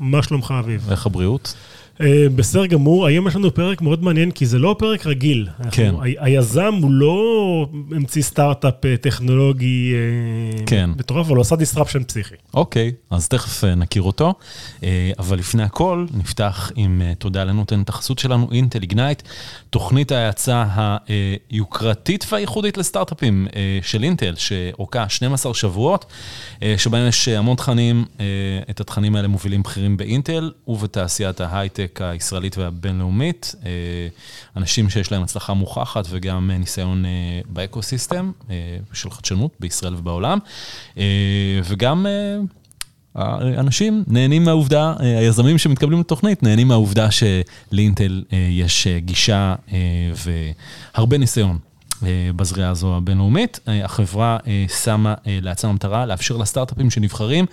מה שלומך, אביב? ואיך הבריאות? אה, בסדר גמור, היום יש לנו פרק מאוד מעניין, כי זה לא פרק רגיל. כן. אנחנו- היזם הוא לא המציא סטארט-אפ אה, טכנולוגי אה, כן. מטורף, אבל הוא עשה disruption פסיכי. אוקיי, אז תכף נכיר אותו. אבל לפני הכל, נפתח עם תודה לנותנת החסות שלנו, אינטל איגנייט, תוכנית ההאצה היוקרתית והייחודית לסטארט-אפים של אינטל, שאורכה 12 שבועות, שבהם יש המון תכנים, את התכנים האלה מובילים בכירים באינטל ובתעשיית ההייטק הישראלית והבינלאומית. אה, אנשים שיש להם הצלחה מוכחת וגם אה, ניסיון אה, ב eco-system של חדשנות בישראל ובעולם, וגם... האנשים נהנים מהעובדה, היזמים שמתקבלים לתוכנית נהנים מהעובדה שלאינטל יש גישה והרבה ניסיון. אה, בזריעה הזו הבינלאומית. אה, החברה אה, שמה לעצמה מטרה לאפשר לסטארט-אפים שנבחרים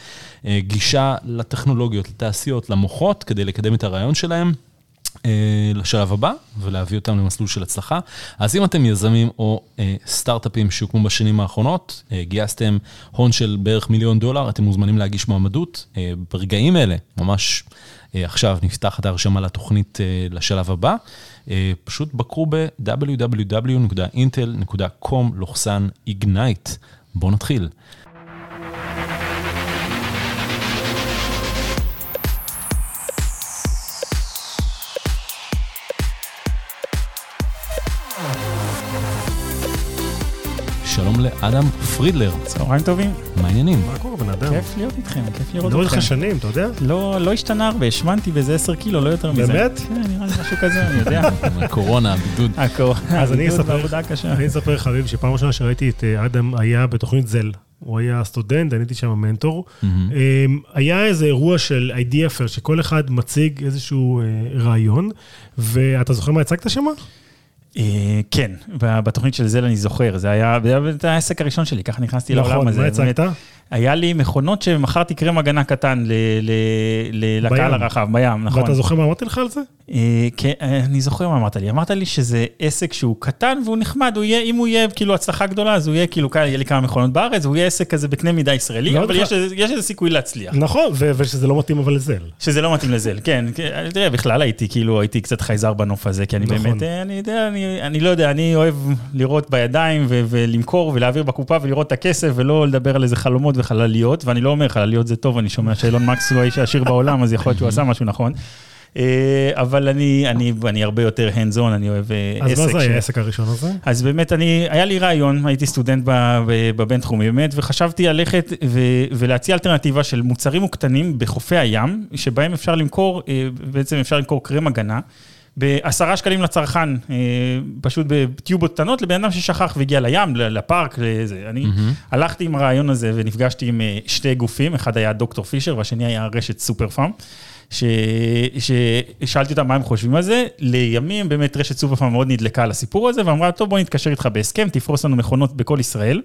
גישה לטכנולוגיות, לתעשיות, למוחות, כדי לקדם את הרעיון שלהם. אה, לשלב הבא ולהביא אותם למסלול של הצלחה. אז אם אתם יזמים או אה, סטארט-אפים שהוקמו בשנים האחרונות, אה, גייסתם הון של בערך מיליון דולר, אתם מוזמנים להגיש מועמדות. ברגעים אלה, ממש עכשיו נפתחת ההרשמה לתוכנית לשלב הבא. פשוט בקרו ב-www.intel.com/ignite. בואו נתחיל. לאדם פרידלר, צהריים טובים, מה העניינים? מה קורה, בן אדם? כיף להיות איתכם, כיף לראות לא אתכם. לך שנים, אתה יודע? לא לא השתנה הרבה, השמנתי באיזה 10 קילו, לא יותר מזה. באמת? כן, נראה לי משהו כזה, אני יודע. הקורונה, הבידוד. אני הבידוד והעבודה הקשה. אני אספר לך, אביב, שפעם ראשונה שראיתי את אה, אדם היה בתוכנית זל. הוא היה סטודנט, אני הייתי שם מנטור. מהמם. אמ, היה איזה אירוע של אידיאה פייר, שכל אחד מציג איזשהו אה, רעיון, ואתה זוכר מה הצגת שם? אה, כן, בתוכנית של זל אני זוכר, זה היה זה היה באמת העסק הראשון שלי, ככה נכנסתי לעולם נכון, הזה. מה באמת. הצגת? היה לי מכונות שמכרתי קרם הגנה קטן ל- ל- ל- לקהל. הרחב, בים, נכון. ואתה זוכר מה אמרתי לך על זה? אה, כן, אה, אני זוכר מה אמרת לי, אמרת לי שזה עסק שהוא קטן והוא נחמד, הוא יהיה, אם הוא יהיה כאילו הצלחה גדולה, אז הוא יהיה כאילו, יהיה לי כמה מכונות בארץ, והוא יהיה עסק כזה בקנה מידה ישראלי, לא אבל. יש איזה- סיכוי להצליח. נכון, ו- ושזה לא מתאים אבל לזל. שזה לא מתאים לזל, כן, כן, תראה, בכלל הייתי כאילו, הייתי קצת חייזר בנוף הזה, כי אני נכון. באמת, אה, אני יודע, אני, אני לא יודע, אני אוהב לראות בידיים ו- ולמכור ולהעביר בקופה ולראות את הכסף ולא לדבר על איזה חלומות וחלליות, ואני לא אומר חלליות זה טוב, אני שומע שאילון מקס הוא האיש העשיר בעולם, אז יכול להיות שהוא עשה משהו נכון. אה, אבל אני, אני, אני הרבה יותר hands on, אני אוהב אה, אז עסק. מה זה ש- היה העסק הראשון הזה? אז באמת, אני, היה לי רעיון, הייתי סטודנט בבינתחומי באמת, וחשבתי ללכת ו- ולהציע אלטרנטיבה של מוצרים מוקטנים בחופי הים, שבהם אפשר למכור, אה, בעצם אפשר למכור קרם הגנה. בעשרה שקלים לצרכן, אה, פשוט בטיובות קטנות, לבן אדם ששכח והגיע לים, לפארק, לזה. אני הלכתי עם הרעיון הזה ונפגשתי עם אה, שתי גופים, אחד היה דוקטור פישר והשני היה רשת סופר פארם. ש- ששאלתי אותם מה הם חושבים על זה, לימים באמת רשת סופר פארם מאוד נדלקה על הסיפור הזה, ואמרה, טוב בוא נתקשר איתך בהסכם, תפרוס לנו מכונות בכל ישראל.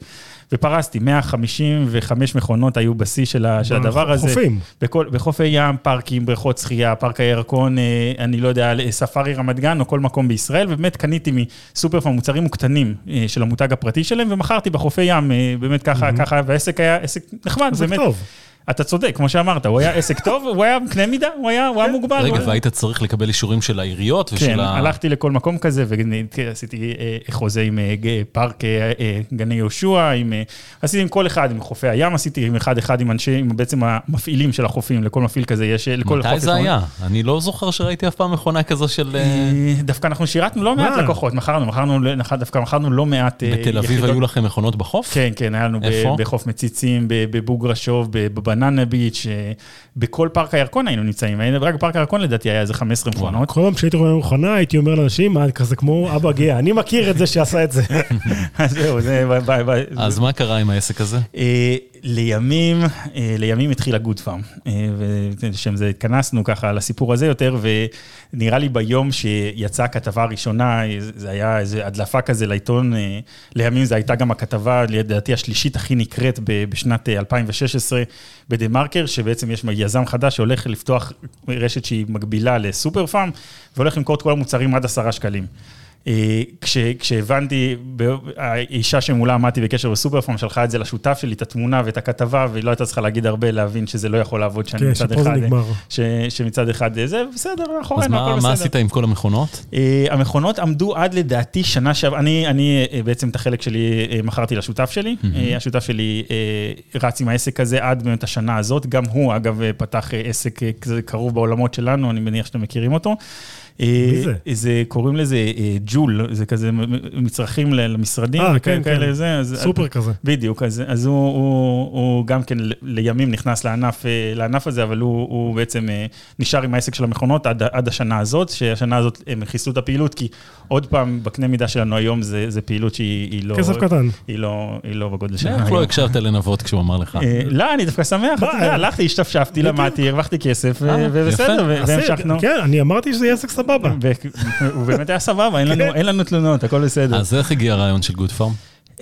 ופרסתי, 155 מכונות היו בשיא של, ה- של הדבר הזה. בחופים. בכל, בחופי ים, פארקים, בריכות שחייה, פארק הירקון, אה, אני לא יודע, ספארי רמת גן או כל מקום בישראל, ובאמת קניתי מסופר פארם מוצרים מוקטנים אה, של המותג הפרטי שלהם, ומכרתי בחופי ים, אה, באמת ככה, ככה, והעסק היה עסק נחמד, באמת. טוב. אתה צודק, כמו שאמרת, הוא היה עסק טוב, הוא היה קנה מידה, הוא היה, הוא היה מוגבל. הוא רגע, היה- והיית צריך לקבל אישורים של העיריות ושל כן, ה... הלכתי לכל מקום כזה ועשיתי אה, חוזה עם אה, פארק אה, גני יהושע, עם, אה, עשיתי עם כל אחד, עם חופי הים עשיתי עם אחד אחד עם אנשי, עם בעצם המפעילים של החופים, לכל מפעיל כזה יש, לכל מתי זה היה? אני לא זוכר שראיתי אף פעם מכונה כזו של... דווקא אנחנו שירתנו לא מעט? לקוחות, מכרנו, מכרנו, דווקא מכרנו לא מעט בתל אביב. היו לכם מכונות בחוף? כן, כן, היה לנו? בחוף מציצים, בבוגרשוב, ב- בבננה ביץ', אה, בכל פארק הירקון היינו נמצאים, היינו- רק בפארק הירקון לדעתי היה איזה 15 מכונות. כל פעם שהייתי רואה מכונה, הייתי אומר לאנשים, מה, כזה כמו אבא גאה, אני מכיר את זה שעשה את זה. אז זהו, זה... ב- ב- ב- אז מה קרה עם העסק הזה? אה, לימים, אה, לימים התחילה גוד פארם, ולשם זה התכנסנו ככה לסיפור הזה יותר, ונראה לי ביום שיצאה הכתבה הראשונה, אה, זה היה איזה הדלפה כזה לעיתון, אה, לימים זו הייתה גם הכתבה, לדעתי השלישית הכי נקראת בשנת אה, 2016 בדה מרקר, שבעצם יש יזם חדש שהולך לפתוח רשת שהיא מקבילה לסופר פארם, והולך למכור את כל המוצרים עד עשרה שקלים. אה, כש, כשהבנתי, האישה שמולה עמדתי בקשר בסופר פארם שלחה את זה לשותף שלי, את התמונה ואת הכתבה, והיא לא הייתה צריכה להגיד הרבה להבין שזה לא יכול לעבוד שאני כן, מצד שפה זה אחד, נגמר. ש, שמצד אחד זה בסדר, אז מאחורינו, הכל מה בסדר. מה עשית עם כל המכונות? אה, המכונות עמדו עד לדעתי שנה שעברה, אני, אני אה, בעצם את החלק שלי מכרתי לשותף שלי, אה, השותף שלי רץ עם העסק הזה עד באמת השנה הזאת, גם הוא אגב פתח עסק כזה קרוב בעולמות שלנו, אני מניח שאתם מכירים אותו. אה, מי זה? זה, קוראים לזה אה, ג'ול, זה כזה מצרכים למשרדים, אה, וכאלה, כן, כן. זה, אז- סופר כזה. בדיוק, אז, אז הוא, הוא, הוא גם כן לימים נכנס לענף, אה, לענף הזה, אבל הוא, הוא בעצם נשאר עם העסק של המכונות עד, עד השנה הזאת, שהשנה הזאת הם חיסלו את הפעילות, כי עוד פעם, בקנה מידה שלנו היום זה, זה פעילות שהיא היא לא, כסף קטן. היא לא, היא לא בגודל שלנו איך. לא הקשבת לנבות כשהוא אמר לך? לא, אני דווקא שמח, אתה יודע, הלכתי, השתפשפתי. למדתי, הרווחתי כסף, ובסדר, והמשכנו. כן, אני אמרתי שזה יהיה עסק סבבה. הוא באמת היה סבבה, אין לנו- כן. אין לנו תלונות, הכל בסדר. אז איך הגיע הרעיון של גוד פארם?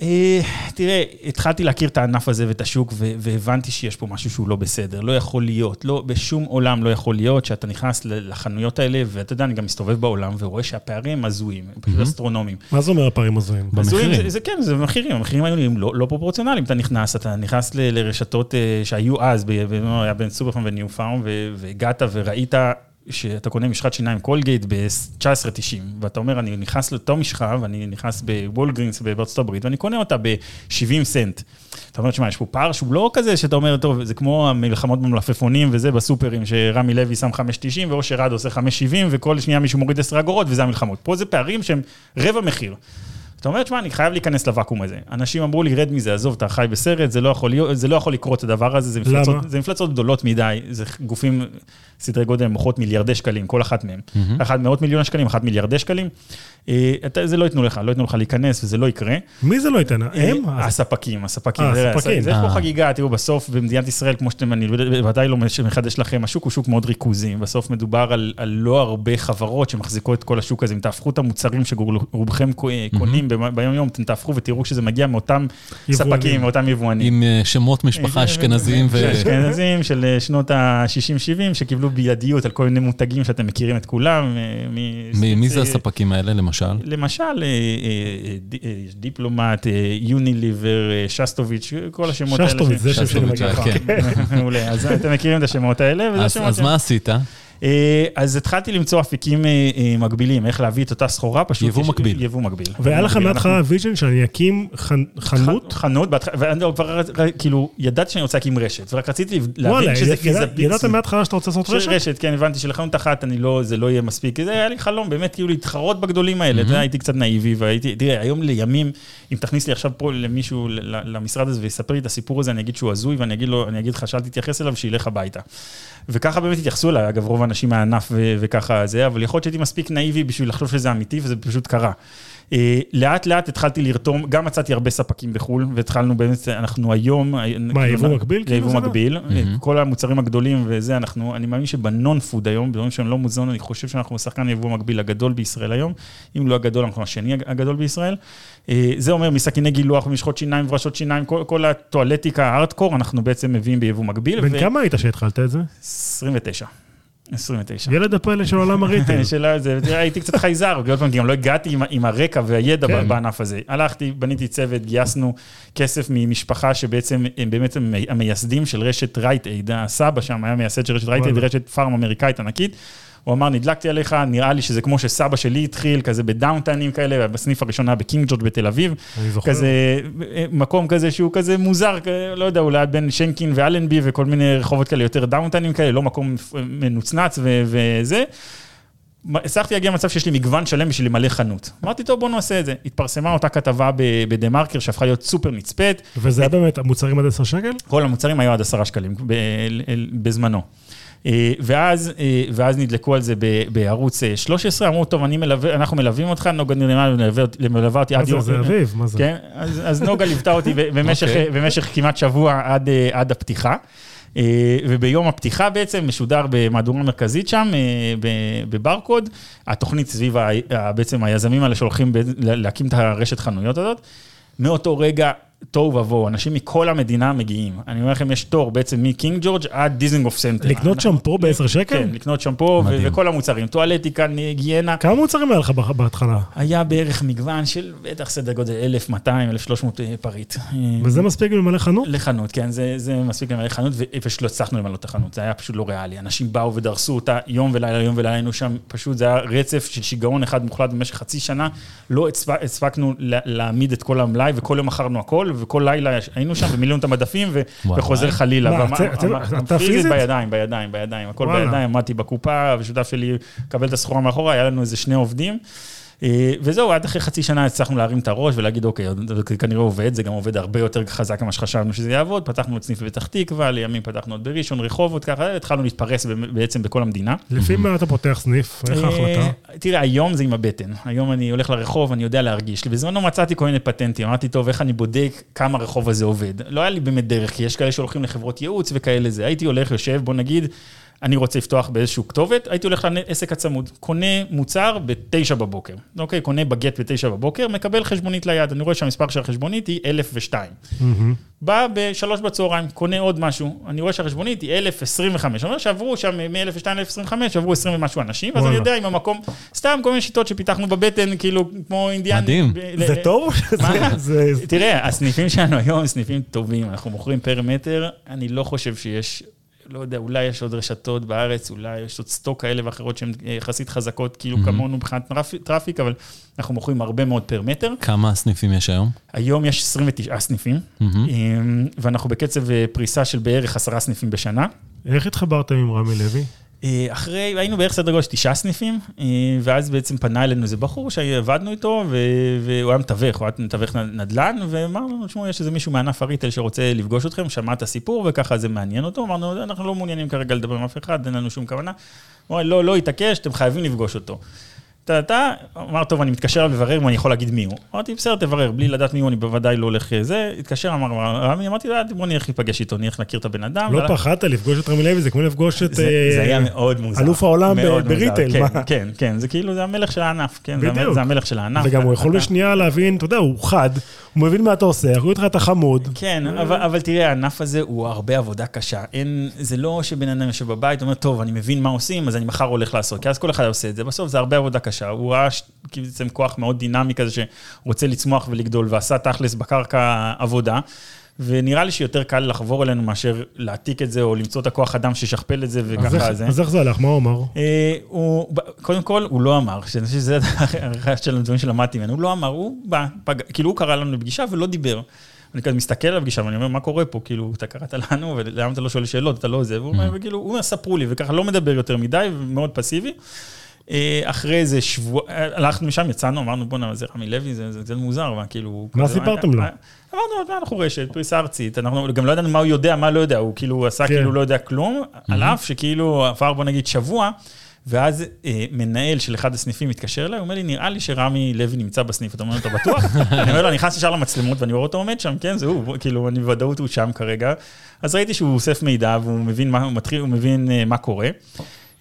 אה, תראה, התחלתי להכיר את הענף הזה ואת השוק, והבנתי שיש פה משהו שהוא לא בסדר. לא יכול להיות, לא, בשום עולם לא יכול להיות שאתה נכנס לחנויות האלה, ואתה יודע, אני גם מסתובב בעולם ורואה שהפערים הזויים, הם פשוט אסטרונומיים. מה זה אומר הפערים הזויים? במחירים. זה, כן, זה מחירים, המחירים היו נראים לא, לא פרופורציונליים. אתה נכנס, אתה נכנס ל- לרשתות אה, שהיו אז, ב- ב- היה בין סופר פארם וניו פארם, ו- והגעת וראית שאתה קונה משחת שיניים קולגייט ב-19.90, ואתה אומר, אני נכנס לאותו משחה, ואני נכנס בוולגרינס בארצות הברית, ואני קונה אותה ב-70 סנט. אתה אומר, שמע, יש פה פער שהוא לא כזה שאתה אומר, טוב, זה כמו המלחמות במלפפונים וזה בסופרים, שרמי לוי שם 5.90 ואושר עד עושה 5.70, וכל שנייה מישהו מוריד 10 אגורות, וזה המלחמות. פה זה פערים שהם רבע מחיר. אתה אומר, תשמע, אני חייב להיכנס לוואקום הזה. אנשים אמרו לי, רד מזה, עזוב, אתה חי בסרט, זה לא יכול, להיות, זה לא יכול לקרות הדבר הזה, זה מפלצות, למה? זה מפלצות גדולות מדי, זה גופים, סדרי גודל מוכרות מיליארדי שקלים, כל אחת מהם. אחת מאות מיליון שקלים, אחת מיליארדי שקלים. אה, אתה, זה לא ייתנו לך, לא ייתנו לך להיכנס וזה לא יקרה. מי זה לא ייתן? הם? אה, הספקים, הספקים. אה, זה- הספקים. זה יש פה אה. חגיגה, תראו, בסוף במדינת ישראל, כמו שאתם, אני בוודאי לא מחדש לכם, השוק הוא שוק מאוד ריכוזי. בסוף מדובר על, על לא הרבה חברות שמחזיקות את כל השוק הזה. אם תהפכו את המוצרים שרובכם קונים ב- ביום-יום, אתם תהפכו ותראו שזה מגיע מאותם. ספקים, מאותם יבואנים. עם אה, שמות משפחה אשכנזיים ו... אשכנזים של אה, שנות ה-60-70, שקיבלו בלעדיות על כל מיני מותגים שאתם מכירים את כולם. אה, מי זה הספקים האלה, למשל? למשל, אה, אה, אה, דיפלומט, אה, יוניליבר, אה, שסטוביץ', כל השמות האלה. שסטוביץ', זה שם מגיע לך. כן. מעולה, אז אתם מכירים את השמות האלה, וזה אז מה עשית? אה, אז התחלתי למצוא אפיקים אה, אה, מקבילים, איך להביא את אותה סחורה, פשוט... יבוא יש- מקביל. יבוא מקביל. והיה לך. מההתחלה vision שאני אקים חנ- חנות? ח- חנות, בהתח- ואני לא, כבר כאילו, ידעתי שאני רוצה להקים רשת, ורק רציתי וואלה, להבין שזה ידע- feasibility. ידעת מההתחלה שאתה רוצה לעשות רשת? רשת, כן, הבנתי שלחנות אחת אני לא, זה לא יהיה מספיק, זה היה לי חלום, באמת כאילו להתחרות בגדולים האלה, אתה יודע, הייתי קצת נאיבי, והייתי, תראה, היום לימים, אם תכניס לי עכשיו פה למישהו, למשרד הזה ויספר לי את הסיפור הזה, אני אגיד שהוא הזוי, ואני אגיד לו, אני אגיד לך, שאל תתייחס אליו, שילך הביתה. וככה באמת התייחסו אליי, אגב, רוב האנשים מהענף וככה זה, אבל יכול להיות שהייתי מספיק נאיבי בשביל לחשוב שזה אמיתי, וזה פשוט קרה. אה, לאט לאט התחלתי לרתום, גם מצאתי הרבה ספקים בחו"ל, והתחלנו באמת, אנחנו היום... מה, יבוא מקביל? כאילו יבוא זה? מקביל, כל המוצרים הגדולים וזה, אנחנו, אני מאמין שבנון פוד היום, דברים שהם לא מוזיאון, אני חושב שאנחנו שחקן יבוא מקביל הגדול בישראל היום, אם לא הגדול, אנחנו השני הגדול בישראל. אה, זה אומר מסכיני גילוח, משחות שיניים, ברשות שיניים, כל, כל הטואלטיקה הארדקור, אנחנו בעצם מביאים ביבוא מקביל. בן כמה היית שהתחלת את זה? 29. 29. ילד הפלא של עולם ה retail. הייתי קצת חייזר, כי עוד פעם, גם לא הגעתי עם, עם הרקע והידע כן. בענף הזה. הלכתי, בניתי צוות, גייסנו כסף ממשפחה שבעצם, הם באמת המי- המייסדים של רשת רייט אייד, הסבא שם היה מייסד של רשת רייט אייד. רשת פארם אמריקאית ענקית. הוא אמר, נדלקתי עליך, נראה לי שזה כמו שסבא שלי התחיל, כזה ב downtown ים כאלה, בסניף הראשון היה בקינג ג'ורג' בתל אביב. אני זוכר. כזה, אה, מקום כזה שהוא כזה מוזר, לא יודע, אולי בין שנקין ואלנבי וכל מיני רחובות כאלה, יותר דאונטיינים כאלה, לא מקום מנוצנץ ו- וזה. הצלחתי להגיע למצב שיש לי מגוון שלם בשביל למלא חנות. אמרתי, טוב, בוא נעשה את זה. התפרסמה אותה כתבה בדה מרקר שהפכה להיות סופר נצפית, וזה היה באמת המוצרים עד 10 שקל? כל המוצרים היו עד עשרה שקלים ב- בזמנו. אה, ואז, אה, ואז נדלקו על זה בערוץ אה, 13, אמרו, טוב, אני מלווה, אנחנו מלווים אותך, נוגה נראה מלווה אותי- מלווה אותי מה עד זה, יום... זה אביב, מה זה? כן, אז, אז נוגה ליוותה אותי במשך, אוקיי. במשך כמעט שבוע עד, אה, עד הפתיחה. אה, וביום הפתיחה בעצם משודר במהדורה מרכזית שם, אה, בברקוד, התוכנית סביב בעצם היזמים האלה שהולכים להקים את הרשת חנויות הזאת. מאותו רגע תוהו ובוהו, אנשים מכל המדינה מגיעים. אני אומר לכם, יש תור בעצם מקינג ג'ורג' עד דיזנגוף סנטר. לקנות שמפו ב-10 שקל? כן, לקנות שמפו וכל המוצרים, טואלטיקה, היגיינה. כמה מוצרים היה לך בהתחלה? היה בערך מגוון של בטח סדר גודל 1,200, 1,300 אה, פריט. וזה מספיק למלא חנות? לחנות, כן, זה, זה מספיק למלא חנות, ופשוט לא הצלחנו למלא את החנות, זה היה פשוט לא ריאלי. אנשים באו ודרסו אותה יום ולילה, יום ולילה, היינו שם, פשוט זה היה רצף של שיגעון אחד מוחלט במשך חצי שנה. לא הספק- הספקנו לה- להעמיד את כל המלאי, וכל יום מכרנו הכל, וכל לילה היינו שם ומילאנו את המדפים, ו-. וחוזר חלילה. אתה פיזית? בידיים, בידיים, בידיים, הכל. בידיים, עמדתי בקופה, ושותף שלי מקבל את הסחורה מאחורה, היה לנו איזה שני עובדים. אה, וזהו, עד אחרי חצי שנה הצלחנו להרים את הראש ולהגיד, אוקיי, זה כנראה עובד, זה גם עובד הרבה יותר חזק ממה שחשבנו שזה יעבוד. פתחנו עוד סניף בפתח תקווה, לימים פתחנו עוד בראשון, רחובות, ככה, התחלנו להתפרס בעצם בכל המדינה. לפי מה אתה פותח סניף? איך ההחלטה? אה, תראה, היום זה עם הבטן. היום אני הולך לרחוב, אני יודע להרגיש. בזמנו מצאתי כל מיני פטנטים, אמרתי, טוב, איך אני בודק כמה הרחוב הזה עובד? לא היה לי באמת דרך, כי יש כאלה שהולכים לחברות ייעוץ וכאלה זה. הייתי הולך, יושב, בוא נגיד, אני רוצה לפתוח באיזשהו כתובת, הייתי הולך לעסק הצמוד, קונה מוצר בתשע בבוקר. אוקיי, קונה בגט בתשע בבוקר, מקבל חשבונית ליד, אני רואה שהמספר של החשבונית היא 1002. מהמם. בא בשלוש בצהריים, קונה עוד משהו, אני רואה שהחשבונית היא 1025, זאת אומרת שעברו שם מ-1002 ל-1025, עברו 20 ומשהו אנשים, אז אני. יודע אם המקום, סתם כל מיני שיטות שפיתחנו בבטן, כאילו, כמו אינדיאן. מדהים. ב- זה ל- טוב? זה- תראה, הסניפים שלנו היום הם סניפים טובים, אנחנו מוכרים פר מטר, אני לא חושב שיש, לא יודע, אולי יש עוד רשתות בארץ, אולי יש עוד סטוק כאלה ואחרות שהן אה, יחסית חזקות, כאילו כמונו מבחינת traf- traffic, אבל אנחנו מוכרים הרבה מאוד פר מטר. כמה סניפים יש היום? היום יש 29 סניפים. אמ, ואנחנו בקצב אה, פריסה של בערך עשרה סניפים בשנה. איך התחברת עם רמי לוי? אה, אחרי, היינו בערך סדר גודל של תשעה סניפים, אה, ואז בעצם פנה אלינו איזה בחור שעבדנו איתו, והוא היה מתווך, הוא היה מתווך נדל"ן, ואמרנו תשמעו, יש איזה מישהו מענף הריטל שרוצה לפגוש אתכם, שמע את הסיפור, וככה זה מעניין אותו, אמרנו, אנחנו לא מעוניינים כרגע לדבר עם אף אחד, אין לנו שום כוונה. הוא אמר, לא, לא התעקש, אתם חייבים לפגוש אותו. אתה, אתה, אמר, טוב, אני מתקשר אליו לברר אם אני יכול להגיד מי הוא. אמרתי, בסדר, תברר, בלי לדעת מי הוא, אני בוודאי לא הולך אה, זה. התקשר, אמר, רמי, אמרתי, "אה, בוא נלך להיפגש איתו, נלך להכיר את הבן אדם. לא פחדת לפגוש את רמי לוי? זה כמו לפגוש את... זה, אה, היה מאוד מוזר. אלוף העולם ב- מאוד מוזר, בריטייל, כן? כן, כן, זה כאילו, זה המלך של הענף, כן, בדיוק. זה המלך של הענף. וגם הוא יכול בשנייה להבין, אתה יודע, הוא חד, הוא מבין מה אתה עושה, הוא איתך אתה חמוד. כן, אבל, תראה, הענף הזה הוא הרבה עבודה קשה. זה לא שבן אדם יושב בבית, אומר, טוב, אני מבין מה עושים, אז אני מחר הולך לעשות, כי אז כל אחד עושה את זה. בסוף זה הרבה עבודה קשה. הוא ראה בעצם כוח מאוד דינמי כזה שרוצה לצמוח ולגדול, ועשה תכלס בקרקע עבודה. ונראה לי שיותר קל לחבור אלינו מאשר להעתיק את זה, או למצוא את הכוח אדם שישכפל את זה, אז וככה איך- זה. אז איך זה הלך? מה הוא אמר? אה, הוא, קודם כל, הוא לא אמר, שאני חושב שזה אחד של הדברים שלמדתי ממנו, הוא לא אמר, הוא בא, פג, כאילו הוא קרא לנו לפגישה ולא דיבר. אני כזה מסתכל על הפגישה ואני אומר, מה קורה פה? כאילו, אתה קראת לנו, ולמה אתה לא שואל שאלות, אתה לא זה, והוא אומר, וכאילו, הוא אומר, ספרו לי, וככה לא מדבר יותר מדי, ומאוד פסיבי. אה, אחרי איזה שבוע, הלכנו משם, יצאנו, אמרנו, בוא'נה, זה רמי לוי, זה זה קצת מוזר, מה, כאילו... מה סיפרתם לו? אמרנו, אנחנו רשת, פריסה ארצית, אנחנו גם לא ידענו מה הוא יודע, מה לא יודע, הוא כאילו עשה כן. כאילו לא יודע כלום, על אף שכאילו עבר בוא נגיד שבוע, ואז אה, מנהל של אחד הסניפים מתקשר אליי, הוא אומר לי, נראה לי שרמי לוי נמצא בסניף, אתה אומר, אתה בטוח? אני אומר לו, אני נכנס ישר למצלמות ואני רואה אותו עומד שם, כן, זה הוא, כאילו, אני בוודאות הוא שם כרגע. אז ראיתי שהוא אוסף מידע והוא מבין מה, הוא מתחיל, הוא מבין אה, מה קורה.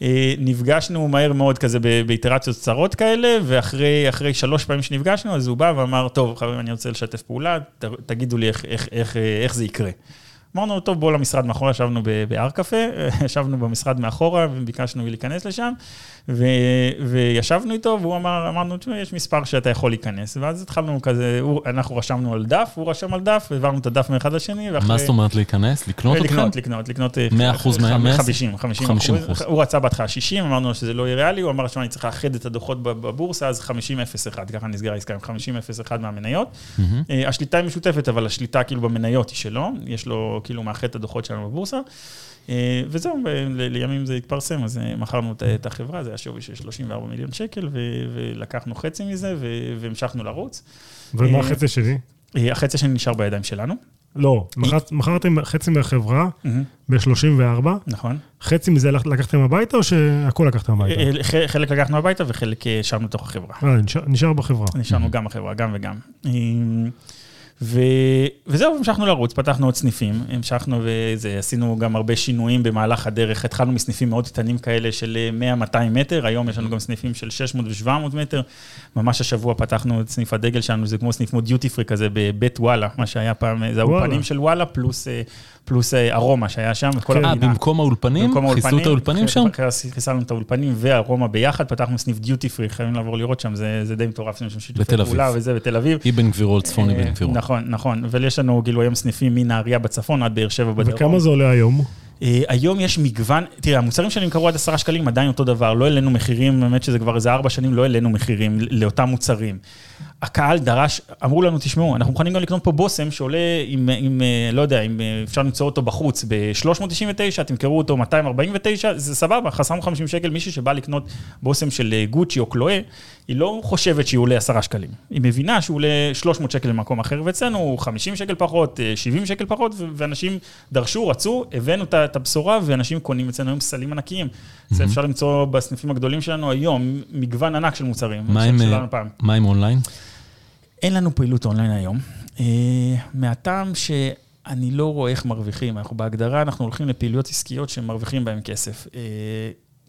אה, נפגשנו מהר מאוד כזה באיטרציות קצרות כאלה, ואחרי אחרי שלוש פעמים שנפגשנו, אז הוא בא ואמר, טוב, חברים, אני רוצה לשתף פעולה, תגידו לי איך, איך, איך, איך זה יקרה. אמרנו טוב, בוא למשרד מאחורה, ישבנו בהר קפה, ישבנו במשרד מאחורה וביקשנו להיכנס לשם, ו, וישבנו איתו, והוא אמר, אמרנו, תשמע, יש מספר שאתה יכול להיכנס, ואז התחלנו כזה, הוא, אנחנו רשמנו על דף, הוא רשם על דף, העברנו את הדף מאחד לשני, ואחרי... מה זאת אומרת להיכנס? לקנות אתכם? לקנות, לקנות, לקנות... אה, 100% מה- 100? 50, 50 50 אחוז. הוא רצה בהתחלה 60, אמרנו שזה לא יהיה ריאלי, הוא אמר, שמע, אני צריך לאחד את הדוחות בבורסה, אז 50-01, ככה נסגר העסקה עם 50-01 מהמניות. אה, השליטה היא משותפת, אבל השליטה כאילו במניות היא שלו, יש לו כאילו מאחד את הדוחות שלנו בבורסה. אה, וזהו, לימים זה התפרסם, אז אה, מכרנו את- החברה, זה היה שווי של 34 מיליון שקל, ולקחנו חצי מזה, והמשכנו לרוץ. ומה אה, החצי שלי? החצי השני נשאר בידיים שלנו. לא, מכרת- מכרתם חצי מהחברה ב-34, נכון. חצי מזה לק- לקחתם הביתה או שהכל לקחתם הביתה? חלק לקחנו הביתה וחלק השארנו בתוך החברה. נשאר בחברה. נשארנו גם בחברה, גם וגם. אה, ו... וזהו, המשכנו לרוץ, פתחנו עוד סניפים, המשכנו וזה, עשינו גם הרבה שינויים במהלך הדרך, התחלנו מסניפים מאוד קטנים כאלה של 100-200 מטר, היום יש לנו גם סניפים של 600 ו-700 מטר, ממש השבוע פתחנו את סניף הדגל שלנו, זה כמו סניף כמו דיוטי פרי כזה בבית וואלה, מה שהיה פעם, זה האולפנים של וואלה, פלוס, פלוס ארומה שהיה שם, וכל כן. המדינה. אה, במקום האולפנים? חיסלו את האולפנים שם? חיסלנו את האולפנים וארומה ביחד, פתחנו סניף דיוטי פרי, חייבים לעבור לראות שם, זה, זה די מטורף, זה שם שיתופי פעולה וזה, בתל אביב. אבן גבירול, צפון אבן גבירול. נכון, נכון, ויש לנו כאילו היום סניפים מנהריה בצפון עד באר שבע בדרום. וכמה זה עולה היום? Uh, היום יש מגוון, תראה, המוצרים שנמכרו עד עשרה שקלים עדיין אותו דבר, לא העלינו מחירים, באמת שזה כבר איזה ארבע שנים, לא העלינו מחירים לאותם מוצרים. הקהל דרש, אמרו לנו, תשמעו, אנחנו מוכנים גם לקנות פה בושם שעולה עם, עם אה, לא יודע, אם אה, אפשר למצוא אותו בחוץ ב-399, תמכרו אותו 249, זה סבבה, חסרנו 50 שקל, מישהו שבא לקנות בושם של גוצ'י או קלואה, היא לא חושבת שהוא עולה 10 שקלים. היא מבינה שהוא עולה 300 שקל למקום אחר, ואצלנו הוא 50 שקל פחות, 70 שקל פחות, ואנשים דרשו, רצו, הבאנו את הבשורה, ואנשים קונים אצלנו היום סלים ענקיים. זה אפשר למצוא בסניפים הגדולים שלנו היום, מגוון ענק של מוצרים. מה עם אונליין? אין לנו פעילות אונליין היום, אה, מהטעם שאני לא רואה איך מרוויחים. אנחנו בהגדרה, אנחנו הולכים לפעילויות עסקיות שמרוויחים בהן כסף. אה,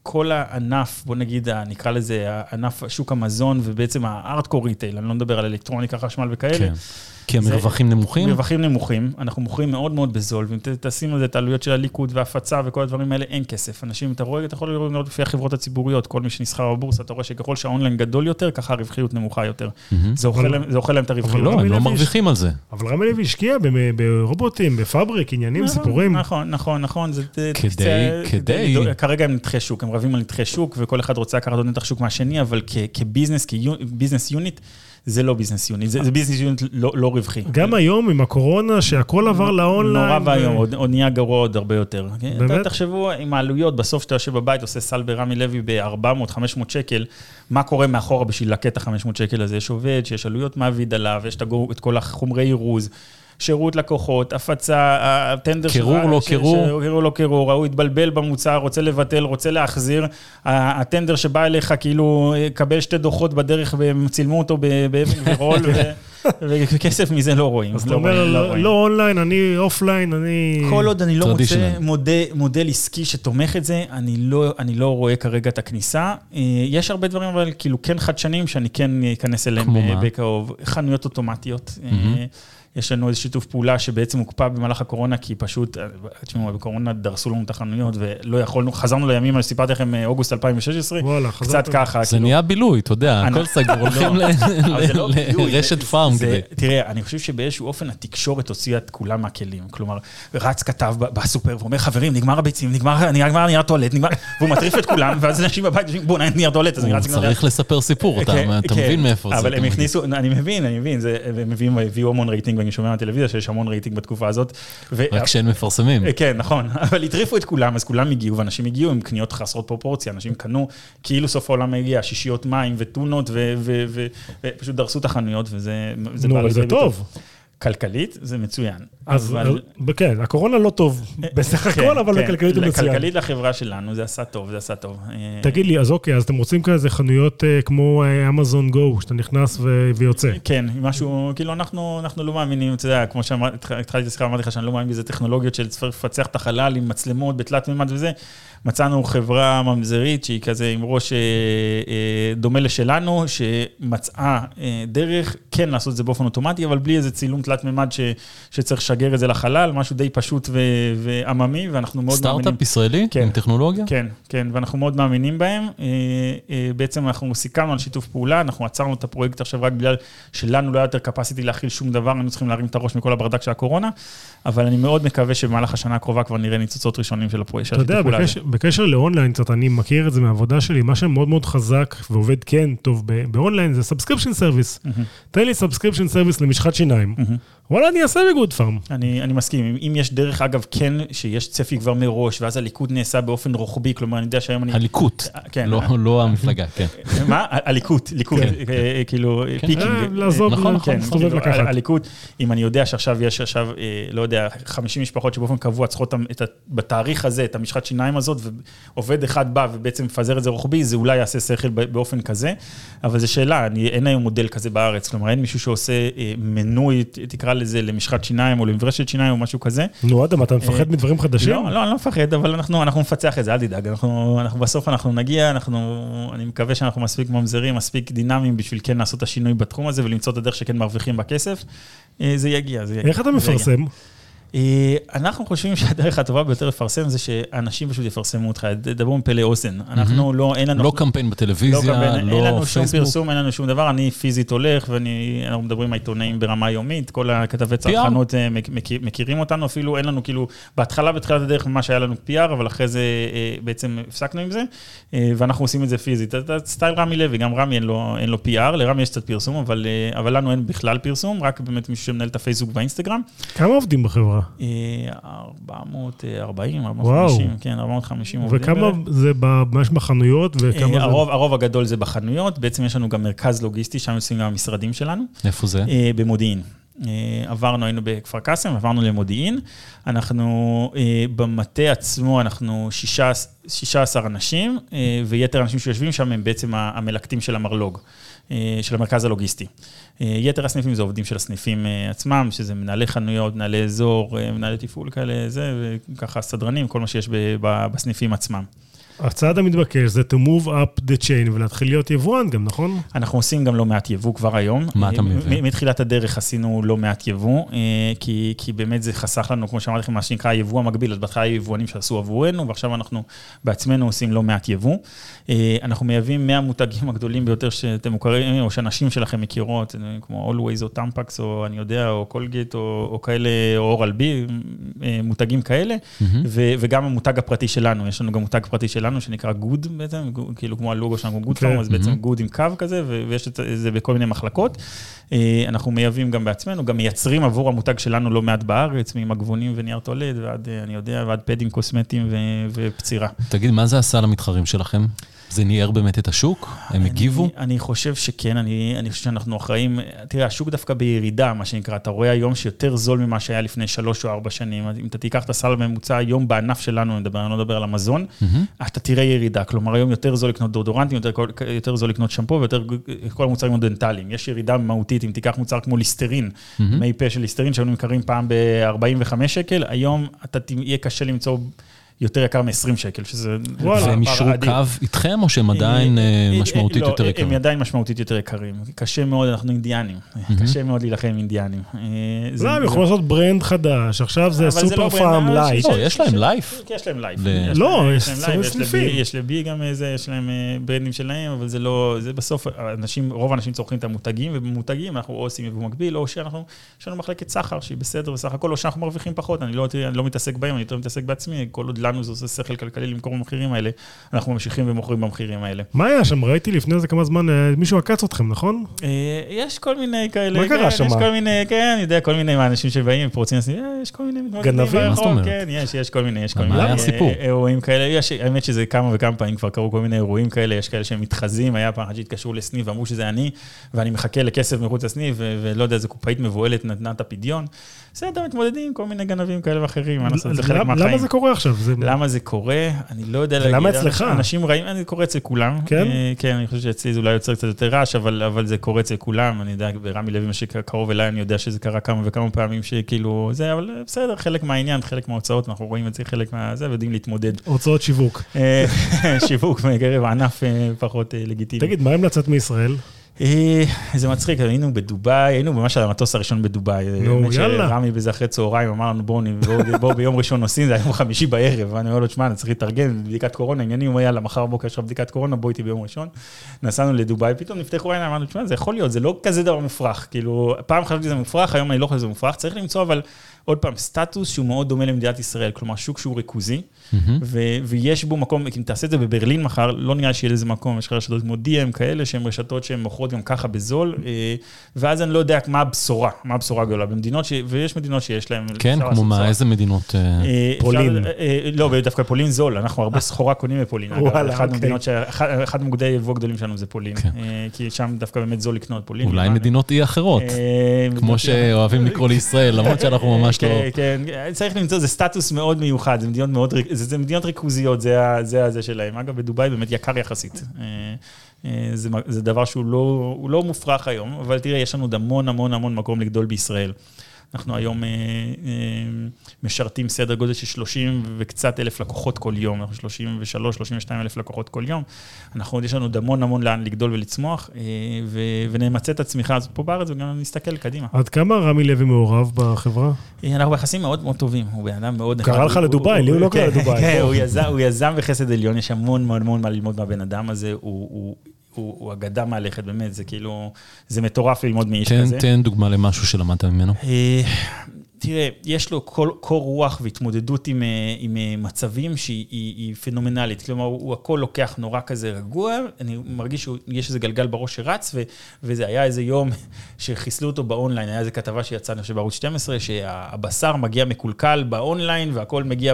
כל הענף, בוא נגיד, נקרא לזה ענף שוק המזון ובעצם hardcore retail, אני לא מדבר על אלקטרוניקה, חשמל וכאלה. כן. כי המרווחים נמוכים? מרווחים נמוכים, אנחנו מוכרים מאוד מאוד בזול, ואם תשים על זה את העלויות של הליקוט והפצה וכל הדברים האלה, אין כסף. אנשים, אתה רואה, אתה יכול לראות לפי החברות הציבוריות, כל מי שנסחר בבורסה, אתה רואה שככל שהאונליין גדול יותר, ככה הרווחיות נמוכה יותר. זה אוכל להם את הרווחיות. לא, הם לא מרוויחים על זה. אבל רמי לוי השקיע ברובוטים, בפאבריק, עניינים, נכון, סיפורים. נכון, נכון, נכון. כדי, כדי... כרגע הם נתחי שוק, הם רבים על נתחי שוק, וכל אחד רוצה לקחת עוד נתח שוק מהשני, אבל כ business, כ business unit, זה לא business unit, זה, זה business unit לא, לא רווחי. גם היום עם הקורונה, שהכל עבר לאונליין. נורא ואיום, ו... עוד, עוד נהיה גרוע עוד הרבה יותר. באמת? תחשבו עם העלויות, בסוף שאתה יושב בבית, עושה סל ברמי לוי ב-400-500 שקל, מה קורה מאחורה בשביל ללקט ה-500 שקל הזה? יש עובד, שיש עלויות מעביד עליו, יש את כל החומרי אריזה. שירות לקוחות, הפצה, הטנדר שלך... קירור, לא קירור. קירור, לא קירור, ההוא התבלבל במוצר, רוצה לבטל, רוצה להחזיר. הטנדר שבא אליך, כאילו, קבל שתי דוחות בדרך והם צילמו אותו באבן גבירול, וכסף מזה לא רואים. אז אתה אומר, לא, לא אונליין, אני אופליין, אני... כל עוד אני לא מוצא מודל עסקי שתומך את זה, לא, אני לא רואה כרגע את הכניסה. אה, יש הרבה דברים, אבל כאילו כן חדשנים, שאני כן אכנס אליהם בקרוב. חנויות אוטומטיות. יש לנו איזה שיתוף פעולה שבעצם הוקפא במהלך הקורונה, כי פשוט, תשמעו, בקורונה דרסו לנו את החנויות ולא יכולנו, חזרנו לימים, שסיפרתי לכם, אה, אוגוסט 2016, וואלה, חזרת. קצת ככה. זה כאילו... נהיה בילוי, אתה יודע, הכל סגור, הולכים לא לרשת פארם. תראה, אני חושב שבאיזשהו אופן התקשורת הוציאה את כולם מהכלים. כלומר, רץ כתב בסופר ואומר, חברים, נגמר הביצים, נגמר נייר טואלט, נגמר, והוא מטריף את כולם, ואז אנשים בבית, בואו, נייר טואלט, אז אני רץ... צריך לספר סיפור, אתה כן, כן. מבין מאיפה זה. אבל הם הכניסו, אני מבין, אני מבין, הם הביאו המון רייטינג אני שומע מהטלוויזיה שיש המון רייטינג בתקופה הזאת. רק כשהם מפרסמים. כן, נכון, אבל הטריפו את כולם, אז כולם הגיעו, ואנשים הגיעו עם קניות חסרות פרופורציה, אנשים קנו כאילו סוף העולם הגיע, שישיות מים וטונות, ופשוט דרסו את החנויות, וזה... נו, זה טוב. כלכלית זה מצוין. אז אבל... כן, הקורונה לא טוב בסך הכל, כן, אבל כן. בכלכלית הוא מצוין. כלכלית לחברה שלנו זה עשה טוב, זה עשה טוב. אה, תגיד לי, אז אוקיי, אז אתם רוצים כזה חנויות אה, כמו אמזון גו, שאתה נכנס ויוצא. כן, משהו, כאילו אנחנו, אנחנו לא מאמינים, אתה יודע, כמו שהתחלתי את השיחה, אמרתי לך שאני לא מאמין בזה טכנולוגיות של לפצח את החלל עם מצלמות בתלת מימד וזה. מצאנו חברה ממזרית שהיא כזה עם ראש אה, אה, דומה לשלנו, שמצאה אה, דרך כן לעשות את זה באופן אוטומטי, אבל בלי איזה צילום תלת מימד ש, שצריך לשגר את זה לחלל, משהו די פשוט ו, ועממי, ואנחנו מאוד סטארט-אפ מאמינים... סטארט-אפ ישראלי? כן, עם טכנולוגיה? כן, כן, ואנחנו מאוד מאמינים בהם. בעצם אנחנו סיכמנו על שיתוף פעולה, אנחנו עצרנו את הפרויקט עכשיו רק בגלל שלנו לא היה יותר capacity להכיל שום דבר, היינו צריכים להרים את הראש מכל הברדק של הקורונה, אבל אני מאוד מקווה שבמהלך השנה הקרובה כבר נראה ניצוצות ראשונים של הפרויקט. אתה יודע, בקשר לאונליין קצת, אני מכיר את זה מהעבודה שלי, מה שמאוד מאוד חזק ועובד כן טוב באונליין זה subscription service. תן לי subscription service למשחת שיניים. Mm-hmm. וואלה, אני אעשה בגוד פארם. אני, אני מסכים. אם יש דרך, אגב, כן, שיש צפי כבר מראש, ואז הליקוט נעשה באופן רוחבי, כלומר, אני יודע שהיום אני... הליקוט, כן. לא, לא המפלגה, כן. מה? הליקוט, ליקוט, כן. כאילו, כן. picking. אה, לעזוב, נכון, נכון, מסתובב לקחת. הליקוט, אם אני יודע שעכשיו יש עכשיו, אה, לא יודע, 50 משפחות שבאופן קבוע צריכות בתאריך הזה, את המשחת שיניים הזאת, ועובד אחד בא ובעצם מפזר את זה רוחבי, זה אולי יעשה שכל באופן כזה, אבל זו שאלה, אין היום מודל כזה בארץ, כלומר, אין מישהו שעושה אה, מנוי, תקרא לזה למשחת שיניים או למברשת שיניים או משהו כזה. נו, אדם, אתה מפחד מדברים חדשים? לא, לא, אני לא מפחד, אבל אנחנו, אנחנו נפצח את זה, אל תדאג. אנחנו, אנחנו בסוף אנחנו נגיע, אנחנו, אני מקווה שאנחנו מספיק ממזרים, מספיק דינמיים בשביל כן לעשות את השינוי בתחום הזה ולמצוא את הדרך שכן מרוויחים בכסף. אה, זה יגיע, זה יגיע. איך אתה זה יגיע. אה, אנחנו חושבים שהדרך הטובה ביותר לפרסם זה שאנשים פשוט יפרסמו אותך, דברו מפלא אוזן. אנחנו לא, אין לנו... לא קמפיין לא בטלוויזיה, קמפיין, אין לא לנו שום פייסבוק. פרסום, אין לנו שום דבר, אני פיזית הולך, ואנחנו מדברים עם העיתונאים ברמה יומית, כל הכתבי צרכנות אה, מכ- מכיר- מכירים אותנו, אפילו אין לנו כאילו, בהתחלה, בתחילת הדרך ממש היה לנו PR, אבל אחרי זה אה, בעצם הפסקנו עם זה, ואנחנו עושים את זה פיזית. סטייל רמי לוי, גם רמי אין לו, אין לו PR, לרמי יש קצת פרסום, אבל, אבל לנו אין בכלל פרסום, רק באמת מישהו שמנהל את הפייסבוק והאינסטגרם. כמה עובדים בחברה? אה, 440, 450, כן, 450 עובדים. וכמה. זה ממש בחנויות, וכמה אה, זה... הרוב, הרוב הגדול זה בחנויות, בעצם יש לנו גם מרכז לוגיסטי, שם יוצאים גם המשרדים שלנו, איפה זה? אה, במודיעין. אה, עברנו, היינו בכפר קאסם, עברנו למודיעין. אנחנו, אה, במטה עצמו, אנחנו 16 16 אנשים, אה, ויתר האנשים שיושבים שם הם בעצם המלקטים של המרלוג, אה, של המרכז הלוגיסטי. אה, יתר הסניפים זה עובדים של הסניפים אה, עצמם, שזה מנהלי חנויות, מנהלי אזור, אה, מנהלי תפעול כאלה, זה, וככה סדרנים, כל מה שיש בסניפים עצמם. הצעד המתבקש זה to move up the chain ולהתחיל להיות יבואן גם, נכון? אנחנו עושים גם לא מעט יבוא כבר היום. מה אתה אה, מביא? מ- מתחילת הדרך עשינו לא מעט יבוא, אה, כי, כי באמת זה חסך לנו, כמו שאמרתי לכם, מה שנקרא היבוא המקביל, אז בהתחלה היו יבואנים שעשו עבורנו, ועכשיו אנחנו בעצמנו עושים לא מעט יבוא. אה, אנחנו מייבאים מהמותגים הגדולים ביותר שאתם מוכרים, או שאנשים שלכם מכירות, כמו Always או טמפקס, או אני יודע, או קולגייט, או, או כאלה, או אורל בי, מותגים כאלה, ו, וגם המותג הפרטי שלנו, יש לנו גם מותג פרטי שלנו שנקרא גוד בעצם, כאילו כמו הלוגו שלנו, גוד. פארם, אז בעצם גוד עם קו כזה, ויש את זה בכל מיני מחלקות. אה, אנחנו מייבאים גם בעצמנו, גם מייצרים עבור המותג שלנו לא מעט בארץ, ממגבונים ונייר טואלט, ועד, אה, אני יודע, ועד פדים קוסמטיים ופצירה. תגיד, מה זה עשה למתחרים שלכם? זה ניער באמת את השוק? הם הגיבו? אני, אני חושב שכן, אני, אני חושב שאנחנו אחראים, תראה, השוק דווקא בירידה, מה שנקרא, אתה רואה היום שיותר זול ממה שהיה לפני שלוש או ארבע שנים. אם אתה תיקח את הסל הממוצע היום בענף שלנו, אני מדבר, אני לא מדבר על המזון, אתה תראה ירידה. כלומר, היום יותר זול לקנות דורדורנטים, יותר, יותר זול לקנות שמפו ויותר כל המוצרים הדנטליים. יש ירידה מהותית, אם תיקח מוצר כמו ליסטרין, מי פה של ליסטרין, שהיו נמכרים פעם ב-45 שקל, היום אתה יהיה קשה למצוא יותר יקר מ-20 שקל, שזה... וואלה. והם אישרו. קו איתכם, או שהם עדיין אה, אה, משמעותית לא, יותר הם יקרים? עדיין משמעותית יותר יקרים. קשה מאוד, אנחנו אינדיאנים. קשה מאוד להילחם עם אינדיאנים. אה, לא, הם יכולים לעשות brand חדש, עכשיו זה זה סופר לא פארם לייט. לא, יש להם לייף. כי יש להם לייף. לא, יש להם עשרים לייף, יש סניפים. לבי- יש לבי גם איזה, יש להם אה, ברנדים שלהם, אבל זה לא, זה בסוף, אנשים, רוב האנשים צורכים את המותגים, ובמותגים אנחנו או עושים יבוא מקביל, או שאנחנו, יש לנו מחלקת סחר שהיא בסדר בסך הכל, או שאנחנו מרוויחים פחות, אני לא, אני לא מתעסק בהם, אני יותר מתעסק בעצמי, כל עוד לנו זה עושה שכל כלכלי למכור במחירים האלה, אנחנו ממשיכים ומוכרים במחירים האלה. מה היה שם? ראיתי לפני איזה כמה זמן, אה, מישהו עקץ אתכם, נכון? אה, יש כל מיני כאלה, מה קרה כן, שם? יש כל מיני, כן, אני יודע, כל מיני אנשים שבאים ופורצים אה, יש כל מיני גנבים? מה זאת אומרת? כן, יש, יש כל מיני, יש כל מה מיני היה אה, הסיפור? אירועים כאלה, יש, האמת שזה כמה וכמה פעמים כבר קרו כל מיני אירועים כאלה, יש כאלה שהם מתחזים, היה פעם אחת שהתקשרו לסניף ואמרו שזה אני, ואני מחכה לכסף מחוץ לסניף, ו- ולא יודע, איזה קופאית מבוהלת נתנה את הפדיון. בסדר, מתמודדים, כל מיני גנבים כאלה ואחרים, מה לעשות, זה חלק למה- מהחיים. למה זה קורה עכשיו? זה- למה זה קורה? אני לא יודע ולמה אצלך? אנשים רעים, זה קורה אצל כולם. כן? אה, כן, אני חושב שאצלי זה אולי יוצר קצת יותר רעש, אבל, אבל זה קורה אצל כולם. אני יודע, ברמי לוי, מה שקרוב אליי, אני יודע שזה קרה כמה וכמה פעמים שכאילו, זה, אבל בסדר, חלק מהעניין, חלק מההוצאות, אנחנו רואים את זה, חלק מהזה, ויודעים להתמודד. הוצאות שיווק. אה, שיווק מקרב ענף אה, פחות אה, לגיטימי. תגיד, מה עם לצאת מישראל? אה, זה מצחיק, היינו בדובאי, היינו ממש על המטוס הראשון בדובאי. נו, האמת יאללה. שרמי בזה אחרי צהריים, אמר לנו בואו בוא, ביום ראשון נוסעים, זה היה יום חמישי בערב, ואני אומר לו, תשמע, אני צריך להתארגן, בדיקת קורונה, עניינים, הוא אומר, יאללה, מחר בבוקר יש לך בדיקת קורונה, בוא איתי ביום ראשון. נסענו לדובאי, פתאום נפתחו עיניים, אמרנו, תשמע, זה יכול להיות, זה לא כזה דבר מופרך, כאילו, פעם חשבתי שזה מופרך, היום אני לא חושב שזה מופרך, צריך למצוא אבל, עוד פעם, סטטוס שהוא מאוד דומה למדינת ישראל, כלומר, שוק שהוא ריכוזי, ו- ויש בו מקום, אם תעשה את זה בברלין מחר, לא נראה שיהיה לזה מקום, יש לך רשתות כמו DM כאלה, שהן רשתות שהן מוכרות גם ככה בזול, אה, ואז אני לא יודע מה הבשורה, מה הבשורה הגדולה במדינות, ש... ויש מדינות שיש להן... כן, כמו מה, בשורה. איזה מדינות? אה, אה, אפשר- פולין. לא, דווקא פולין זול, אנחנו הרבה סחורה קונים בפולין. וואלה, אחד אוקיי. המדינות אחד המוקדי היבוא הגדולים שלנו זה פולין, כן. כי שם דווקא באמת זול לקנות פולין. אולי. מדינות אי אחרות, כמו שאוהבים לקרוא לישראל, למרות שאנחנו ממש לא... כן, כן, צריך למצוא, זה סטטוס מאוד מיוחד, זה מדינות מאוד, זה, זה מדינות ריכוזיות, זה זה הזה שלהם. אגב, בדובאי באמת יקר יחסית. אה, אה, זה, זה דבר שהוא לא, לא מופרך היום, אבל תראה, יש לנו עוד המון המון המון מקום לגדול בישראל. אנחנו היום אה, אה, משרתים סדר גודל של 30 וקצת אלף לקוחות כל יום, אנחנו 33, 32 אלף לקוחות כל יום. אנחנו עוד יש לנו עוד המון המון לאן לגדול ולצמוח, אה, ונמצה את הצמיחה הזאת פה בארץ וגם נסתכל קדימה. עד כמה רמי לוי מעורב בחברה? אנחנו ביחסים מאוד מאוד טובים, הוא בן אדם מאוד... קרא לך לדובאי, לי הוא לא קרא לדובאי. כן, הוא יזם- בחסד עליון, יש המון המון המון מה ללמוד מהבן אדם הזה, הוא- הוא... הוא, אגדה מהלכת, באמת, זה כאילו, זה מטורף ללמוד מאיש תן, כזה. תן דוגמה למשהו שלמדת ממנו. אה, תראה, יש לו קור, קור רוח והתמודדות עם, אה, עם אה, מצבים שהיא היא, היא פנומנלית. כלומר, הוא, הכל לוקח נורא כזה רגוע, אני מרגיש שיש איזה גלגל בראש שרץ, ו, וזה היה איזה יום שחיסלו אותו באונליין, היה איזה כתבה שיצאה, אני חושב, בערוץ 12, שהבשר מגיע מקולקל באונליין, והכל מגיע,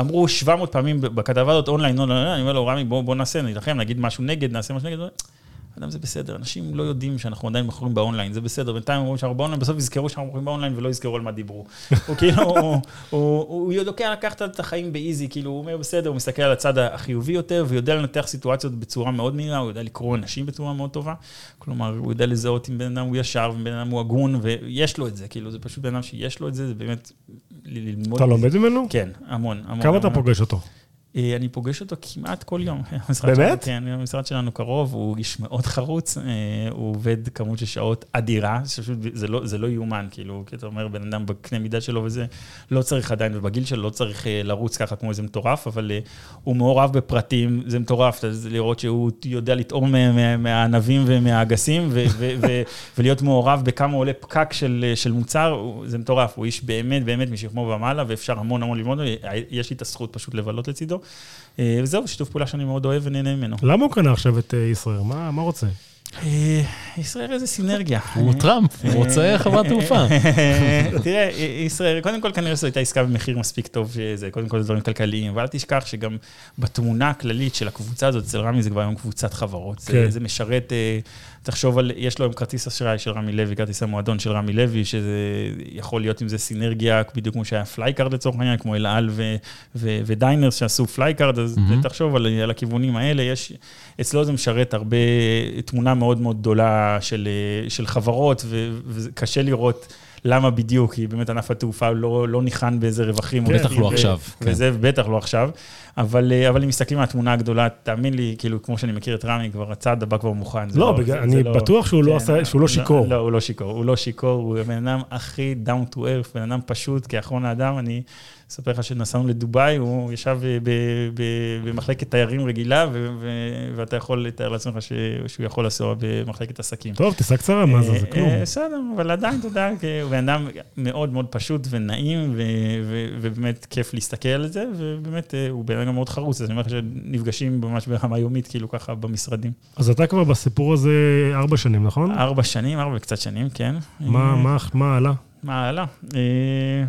אמרו 700 פעמים בכתבה הזאת, אונליין, אונליין, אני אומר לו, רמי, בוא, בוא נעשה, נילחם, נגיד משהו נגד, נעשה משהו נגד. אדם זה בסדר, אנשים לא יודעים שאנחנו עדיין מוכרים באונליין, זה בסדר, בינתיים אומרים שאנחנו באונליין, בסוף יזכרו שאנחנו מוכרים באונליין ולא יזכרו על מה דיברו. הוא כאילו, הוא- לוקח לקחת את החיים ב easy, כאילו, הוא אומר בסדר, הוא מסתכל על הצד החיובי יותר, ויודע לנתח סיטואציות בצורה מאוד מהירה, הוא יודע לקרוא אנשים בצורה מאוד טובה, כלומר, הוא יודע לזהות אם בן אדם הוא ישר, אם בן אדם הוא הגון, ויש לו את זה, כאילו, זה פשוט בן אדם שיש לו את זה, זה באמת ללמוד. אתה. לומד ממנו? כן, המון, המון. כמה אתה. פוגש אותו? אה, אני פוגש אותו כמעט כל יום. באמת? כן, המשרד שלנו קרוב, הוא איש מאוד חרוץ, אה, הוא עובד כמות של שעות אדירה, שפשוט זה לא, זה לא יאומן, כאילו, כי אתה אומר, בן אדם בקנה מידה שלו וזה, לא צריך עדיין, ובגיל שלו לא צריך אה, לרוץ ככה כמו איזה מטורף, אבל הוא מעורב בפרטים, זה מטורף, אז לראות שהוא יודע לטעום מה- מה- מהענבים ומהאגסים, ו- ו- ו- ולהיות מעורב בכמה עולה פקק של, של מוצר, זה מטורף, הוא איש באמת, באמת משכמו ומעלה, ואפשר המון המון ללמוד. יש לי את הזכות פשוט לבלות לצידו. אה, וזהו, שיתוף פעולה שאני מאוד אוהב ונהנה ממנו. למה הוא קנה עכשיו את אה, ישראייר? מה מה רוצה? אה, ישראל איזה סינרגיה. הוא טראמפ, הוא רוצה חברת תעופה. תראה, ישראל, קודם כל כנראה שזו הייתה עסקה במחיר מספיק טוב, שזה קודם כל זה דברים כלכליים, אבל אל תשכח שגם בתמונה הכללית של הקבוצה הזאת, אצל רמי זה כבר היום קבוצת חברות. זה- כן. זה משרת, תחשוב על, יש לו היום כרטיס אשראי של רמי לוי, כרטיס המועדון של רמי לוי, שזה יכול להיות עם זה סינרגיה, בדיוק כמו שהיה פלייקארד לצורך העניין, כמו אל על ו- ו- ודיינרס שעשו פלייקארד, אז מהמם. תחשוב על, על הכיוונים האלה, יש, אצלו זה משרת הרבה, תמונה מאוד מאוד גדולה של, של חברות, ו- וקשה לראות. למה בדיוק? כי באמת ענף התעופה לא, לא ניחן באיזה רווחים. בטח לא עכשיו, כן. וזה בטח לא עכשיו. אבל, אה, אבל אם מסתכלים על התמונה הגדולה, תאמין לי, כאילו, כמו שאני מכיר את רמי, כבר הצעד הבא כבר מוכן. לא, זה- בגלל- אני לא- בטוח שהוא לא כן, עשה- שהוא לא שיכור. לא, הוא לא שיכור, הוא לא שיכור, הוא הבן אדם הכי down to earth, בן אדם פשוט, כאחרון האדם, אני אספר לך שנסענו לדובאי, הוא ישב ב- ב- במחלקת תיירים רגילה, ו- ו- ואתה יכול לתאר לעצמך ש- שהוא יכול לנסוע במחלקת עסקים. טוב, טיסה קצרה, מה זה, זה כלום. אה, בסדר, אבל עדיין, אתה יודע, הוא בן אדם מאוד מאוד פשוט ונעים, ו- ו- ובאמת כיף להסתכל על זה, ובאמת אה, הוא בן אדם מאוד חרוץ, אז אני אומר לך שנפגשים ממש ברמה יומית, כאילו ככה במשרדים. אז אתה כבר בסיפור הזה ארבע שנים, נכון? ארבע שנים, ארבע וקצת שנים, כן. מה- אה, מה- מה עלה? מה הלאה? אה,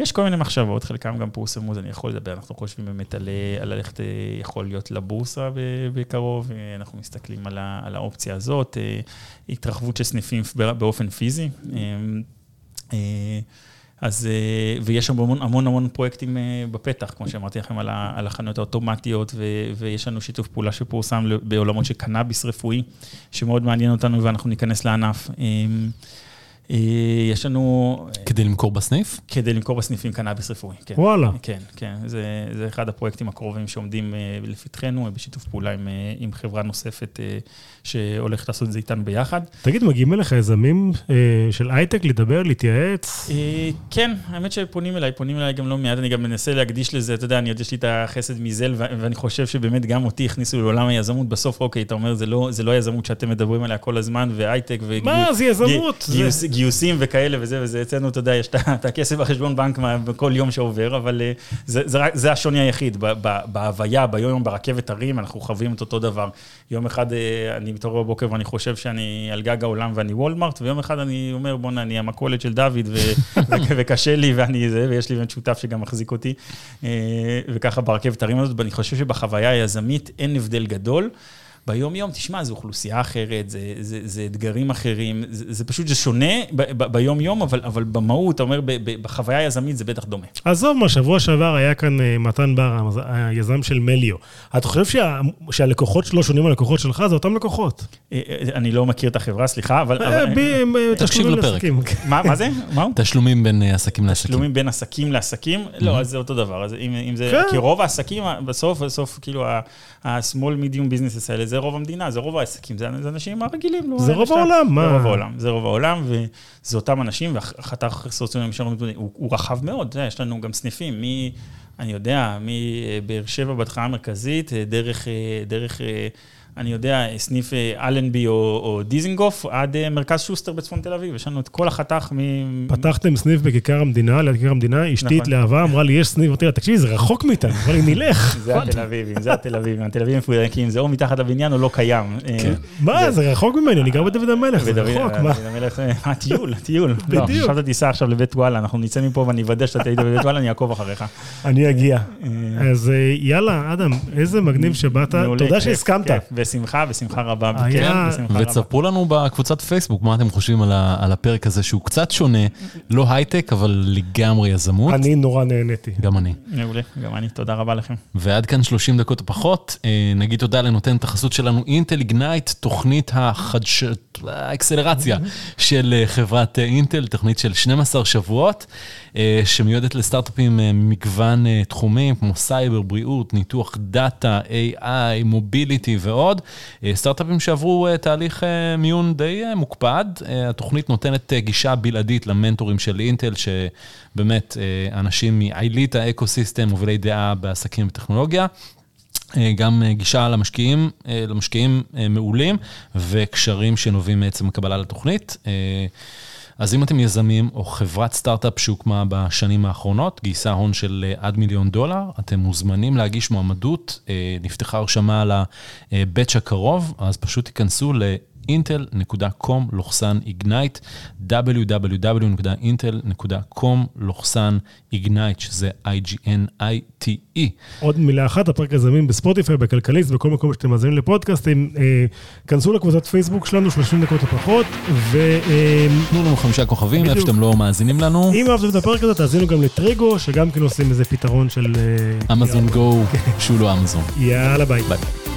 יש כל מיני מחשבות, חלקם גם פורסמו, אז אני יכול לדבר, אנחנו חושבים באמת על, אה, על ללכת, יכול להיות לבורסה בקרוב, אנחנו מסתכלים על, ה, על האופציה הזאת, התרחבות של סניפים באופן פיזי. אז, אה, ויש שם המון המון המון פרויקטים אה, בפתח, כמו שאמרתי לכם, על, החנויות האוטומטיות, ו, ויש לנו שיתוף פעולה שפורסם בעולמות של קנאביס רפואי, שמאוד מעניין אותנו ואנחנו ניכנס לענף. אה, אה, יש לנו, כדי למכור בסניף? כדי למכור בסניפים קנאביס רפואי, כן. וואלה. כן, כן, זה, זה אחד הפרויקטים הקרובים שעומדים אה, לפתחנו, אה, בשיתוף פעולה עם, אה, עם חברה נוספת אה, שהולכת לעשות את זה איתנו ביחד. תגיד, מגיעים אליך יזמים אה, של הייטק לדבר, להתייעץ? אה, כן, האמת שפונים אליי, פונים אליי גם לא מעט, אני גם מנסה להקדיש לזה, אתה יודע, אני עוד יש לי את החסד מזל, ואני חושב שבאמת גם אותי הכניסו לעולם היזמות, בסוף, אוקיי, אתה אומר, זה לא, זה לא היזמות שאתם מדברים עליה כל הזמן, והייטק, וגיוס, מה, זה יזמות. זה- גיוס, גיוסים וכאלה וזה, וזה אצלנו, אתה יודע, יש את הכסף בחשבון בנק בכל יום שעובר, אבל אה, זה, זה, זה השוני היחיד, ב- ב- בהוויה, ביום, ברכבת הרים, אנחנו חווים את אותו דבר. יום אחד אה, אני מתעורר בבוקר ואני חושב שאני על גג העולם ואני וולמרט, ויום אחד אני אומר, בוא'נה, אני המכולת של דוד, ו- ו- וקשה לי, ואני זה, ויש לי באמת שותף שגם מחזיק אותי, אה, וככה ברכבת הרים הזאת, ואני חושב שבחוויה היזמית אין הבדל גדול. ביום-יום, תשמע, זו אוכלוסייה אחרת, זה, זה, זה אתגרים אחרים, זה, זה פשוט, זה שונה ב, ב, ביום-יום, אבל, אבל במהות, אתה אומר, ב, ב, בחוויה היזמית זה בטח דומה. עזוב מה, שבוע שעבר היה כאן אה, מתן בר, היזם של מליו. אתה חושב שה, שהלקוחות שלו שונים מהלקוחות שלך? זה אותם לקוחות. אה, אה, אני לא מכיר את החברה, סליחה, אבל... תקשיב לפרק. מה, מה זה? מה הוא? תשלומים בין עסקים לעסקים. תשלומים בין עסקים לעסקים? לא, אז זה אותו דבר. אז אם זה... כן. כי רוב העסקים, בסוף, בסוף, כאילו, ה-small medium businesses האלה, זה רוב המדינה, זה רוב העסקים, זה אנשים הרגילים. לא, זה רוב העולם, מה? זה רוב העולם, זה רוב העולם, וזה אותם אנשים, והחתך סוציו-אקונומי שלנו הוא רחב מאוד, יש לנו גם סניפים, מ... אני יודע, מבאר שבע בתחנה המרכזית, דרך, דרך אני יודע, סניף אה, אלנבי או, או דיזינגוף, עד אה, מרכז שוסטר בצפון תל אביב. יש לנו את כל החתך מ... פתחתם סניף בכיכר המדינה, ליד כיכר המדינה, אשתי נכון. התלהבה, אמרה לי, יש סניף, אמרתי לה, תקשיבי, זה רחוק מאיתנו, אמרה לי, נלך. זה התל אביבים, זה התל אביבים, התל אביבים מפויקים, זה או מתחת לבניין או לא קיים. אה, כן. מה, זה רחוק ממני, אני גר בדוד המלך, זה רחוק, מה? דוד המלך, הטיול, הטיול. לא, בדיוק. עכשיו אתה תיסע עכשיו לבית וואלה, אנחנו נצא מפה ואני אוודא שאתה היית בבית וואלה, אני אעקוב אחריך. אני אגיע. אז יאללה, אדם, איזה מגניב שבאת, תודה שהסכמת. בשמחה, בשמחה רבה, היה... כן, ותספרו לנו בקבוצת פייסבוק מה אתם חושבים על, על הפרק הזה, שהוא קצת שונה, לא הייטק, אבל לגמרי יזמות. אני נורא נהניתי. גם אני. מעולה, גם אני, תודה רבה לכם. ועד כאן 30 דקות פחות, אה, נגיד תודה לנותנת החסות שלנו, אינטל איגנייט, תוכנית החדש... האקסלרציה של אה, חברת אה, אינטל, תוכנית של 12 שבועות. אה, שמיועדת לסטארט-אפים אה, ממגוון אה, תחומים, כמו סייבר, בריאות, ניתוח דאטה, AI, mobility ועוד. סטארט-אפים שעברו תהליך מיון די מוקפד. התוכנית נותנת גישה בלעדית למנטורים של אינטל, שבאמת אנשים מעילית האקו-סיסטם, מובילי דעה בעסקים וטכנולוגיה. גם גישה למשקיעים, למשקיעים מעולים וקשרים שנובעים מעצם הקבלה לתוכנית. אז אם אתם יזמים או חברת סטארט-אפ שהוקמה בשנים האחרונות, גייסה הון של אה, עד מיליון דולר, אתם מוזמנים להגיש מועמדות, אה, נפתחה הרשמה לבאץ' הקרוב, אז פשוט תיכנסו ל... intel.com/ignite, www.intel.com/ignite, שזה I-G-N-I-T-E. עוד מילה אחת, הפרק הזמין בספוטיפיי, בכלכליסט, בכל מקום שאתם מאזינים לפודקאסטים, אה, כנסו לקבוצת פייסבוק שלנו, 30 דקות לפחות, ו... אה, תנו לנו חמישה כוכבים, איפה שאתם לא מאזינים לנו. אם אהבתם את הפרק הזה, תאזינו גם לטריגו, שגם כן עושים איזה פתרון של... אמזון גו, שהוא לא אמזון. יאללה, ביי. ביי.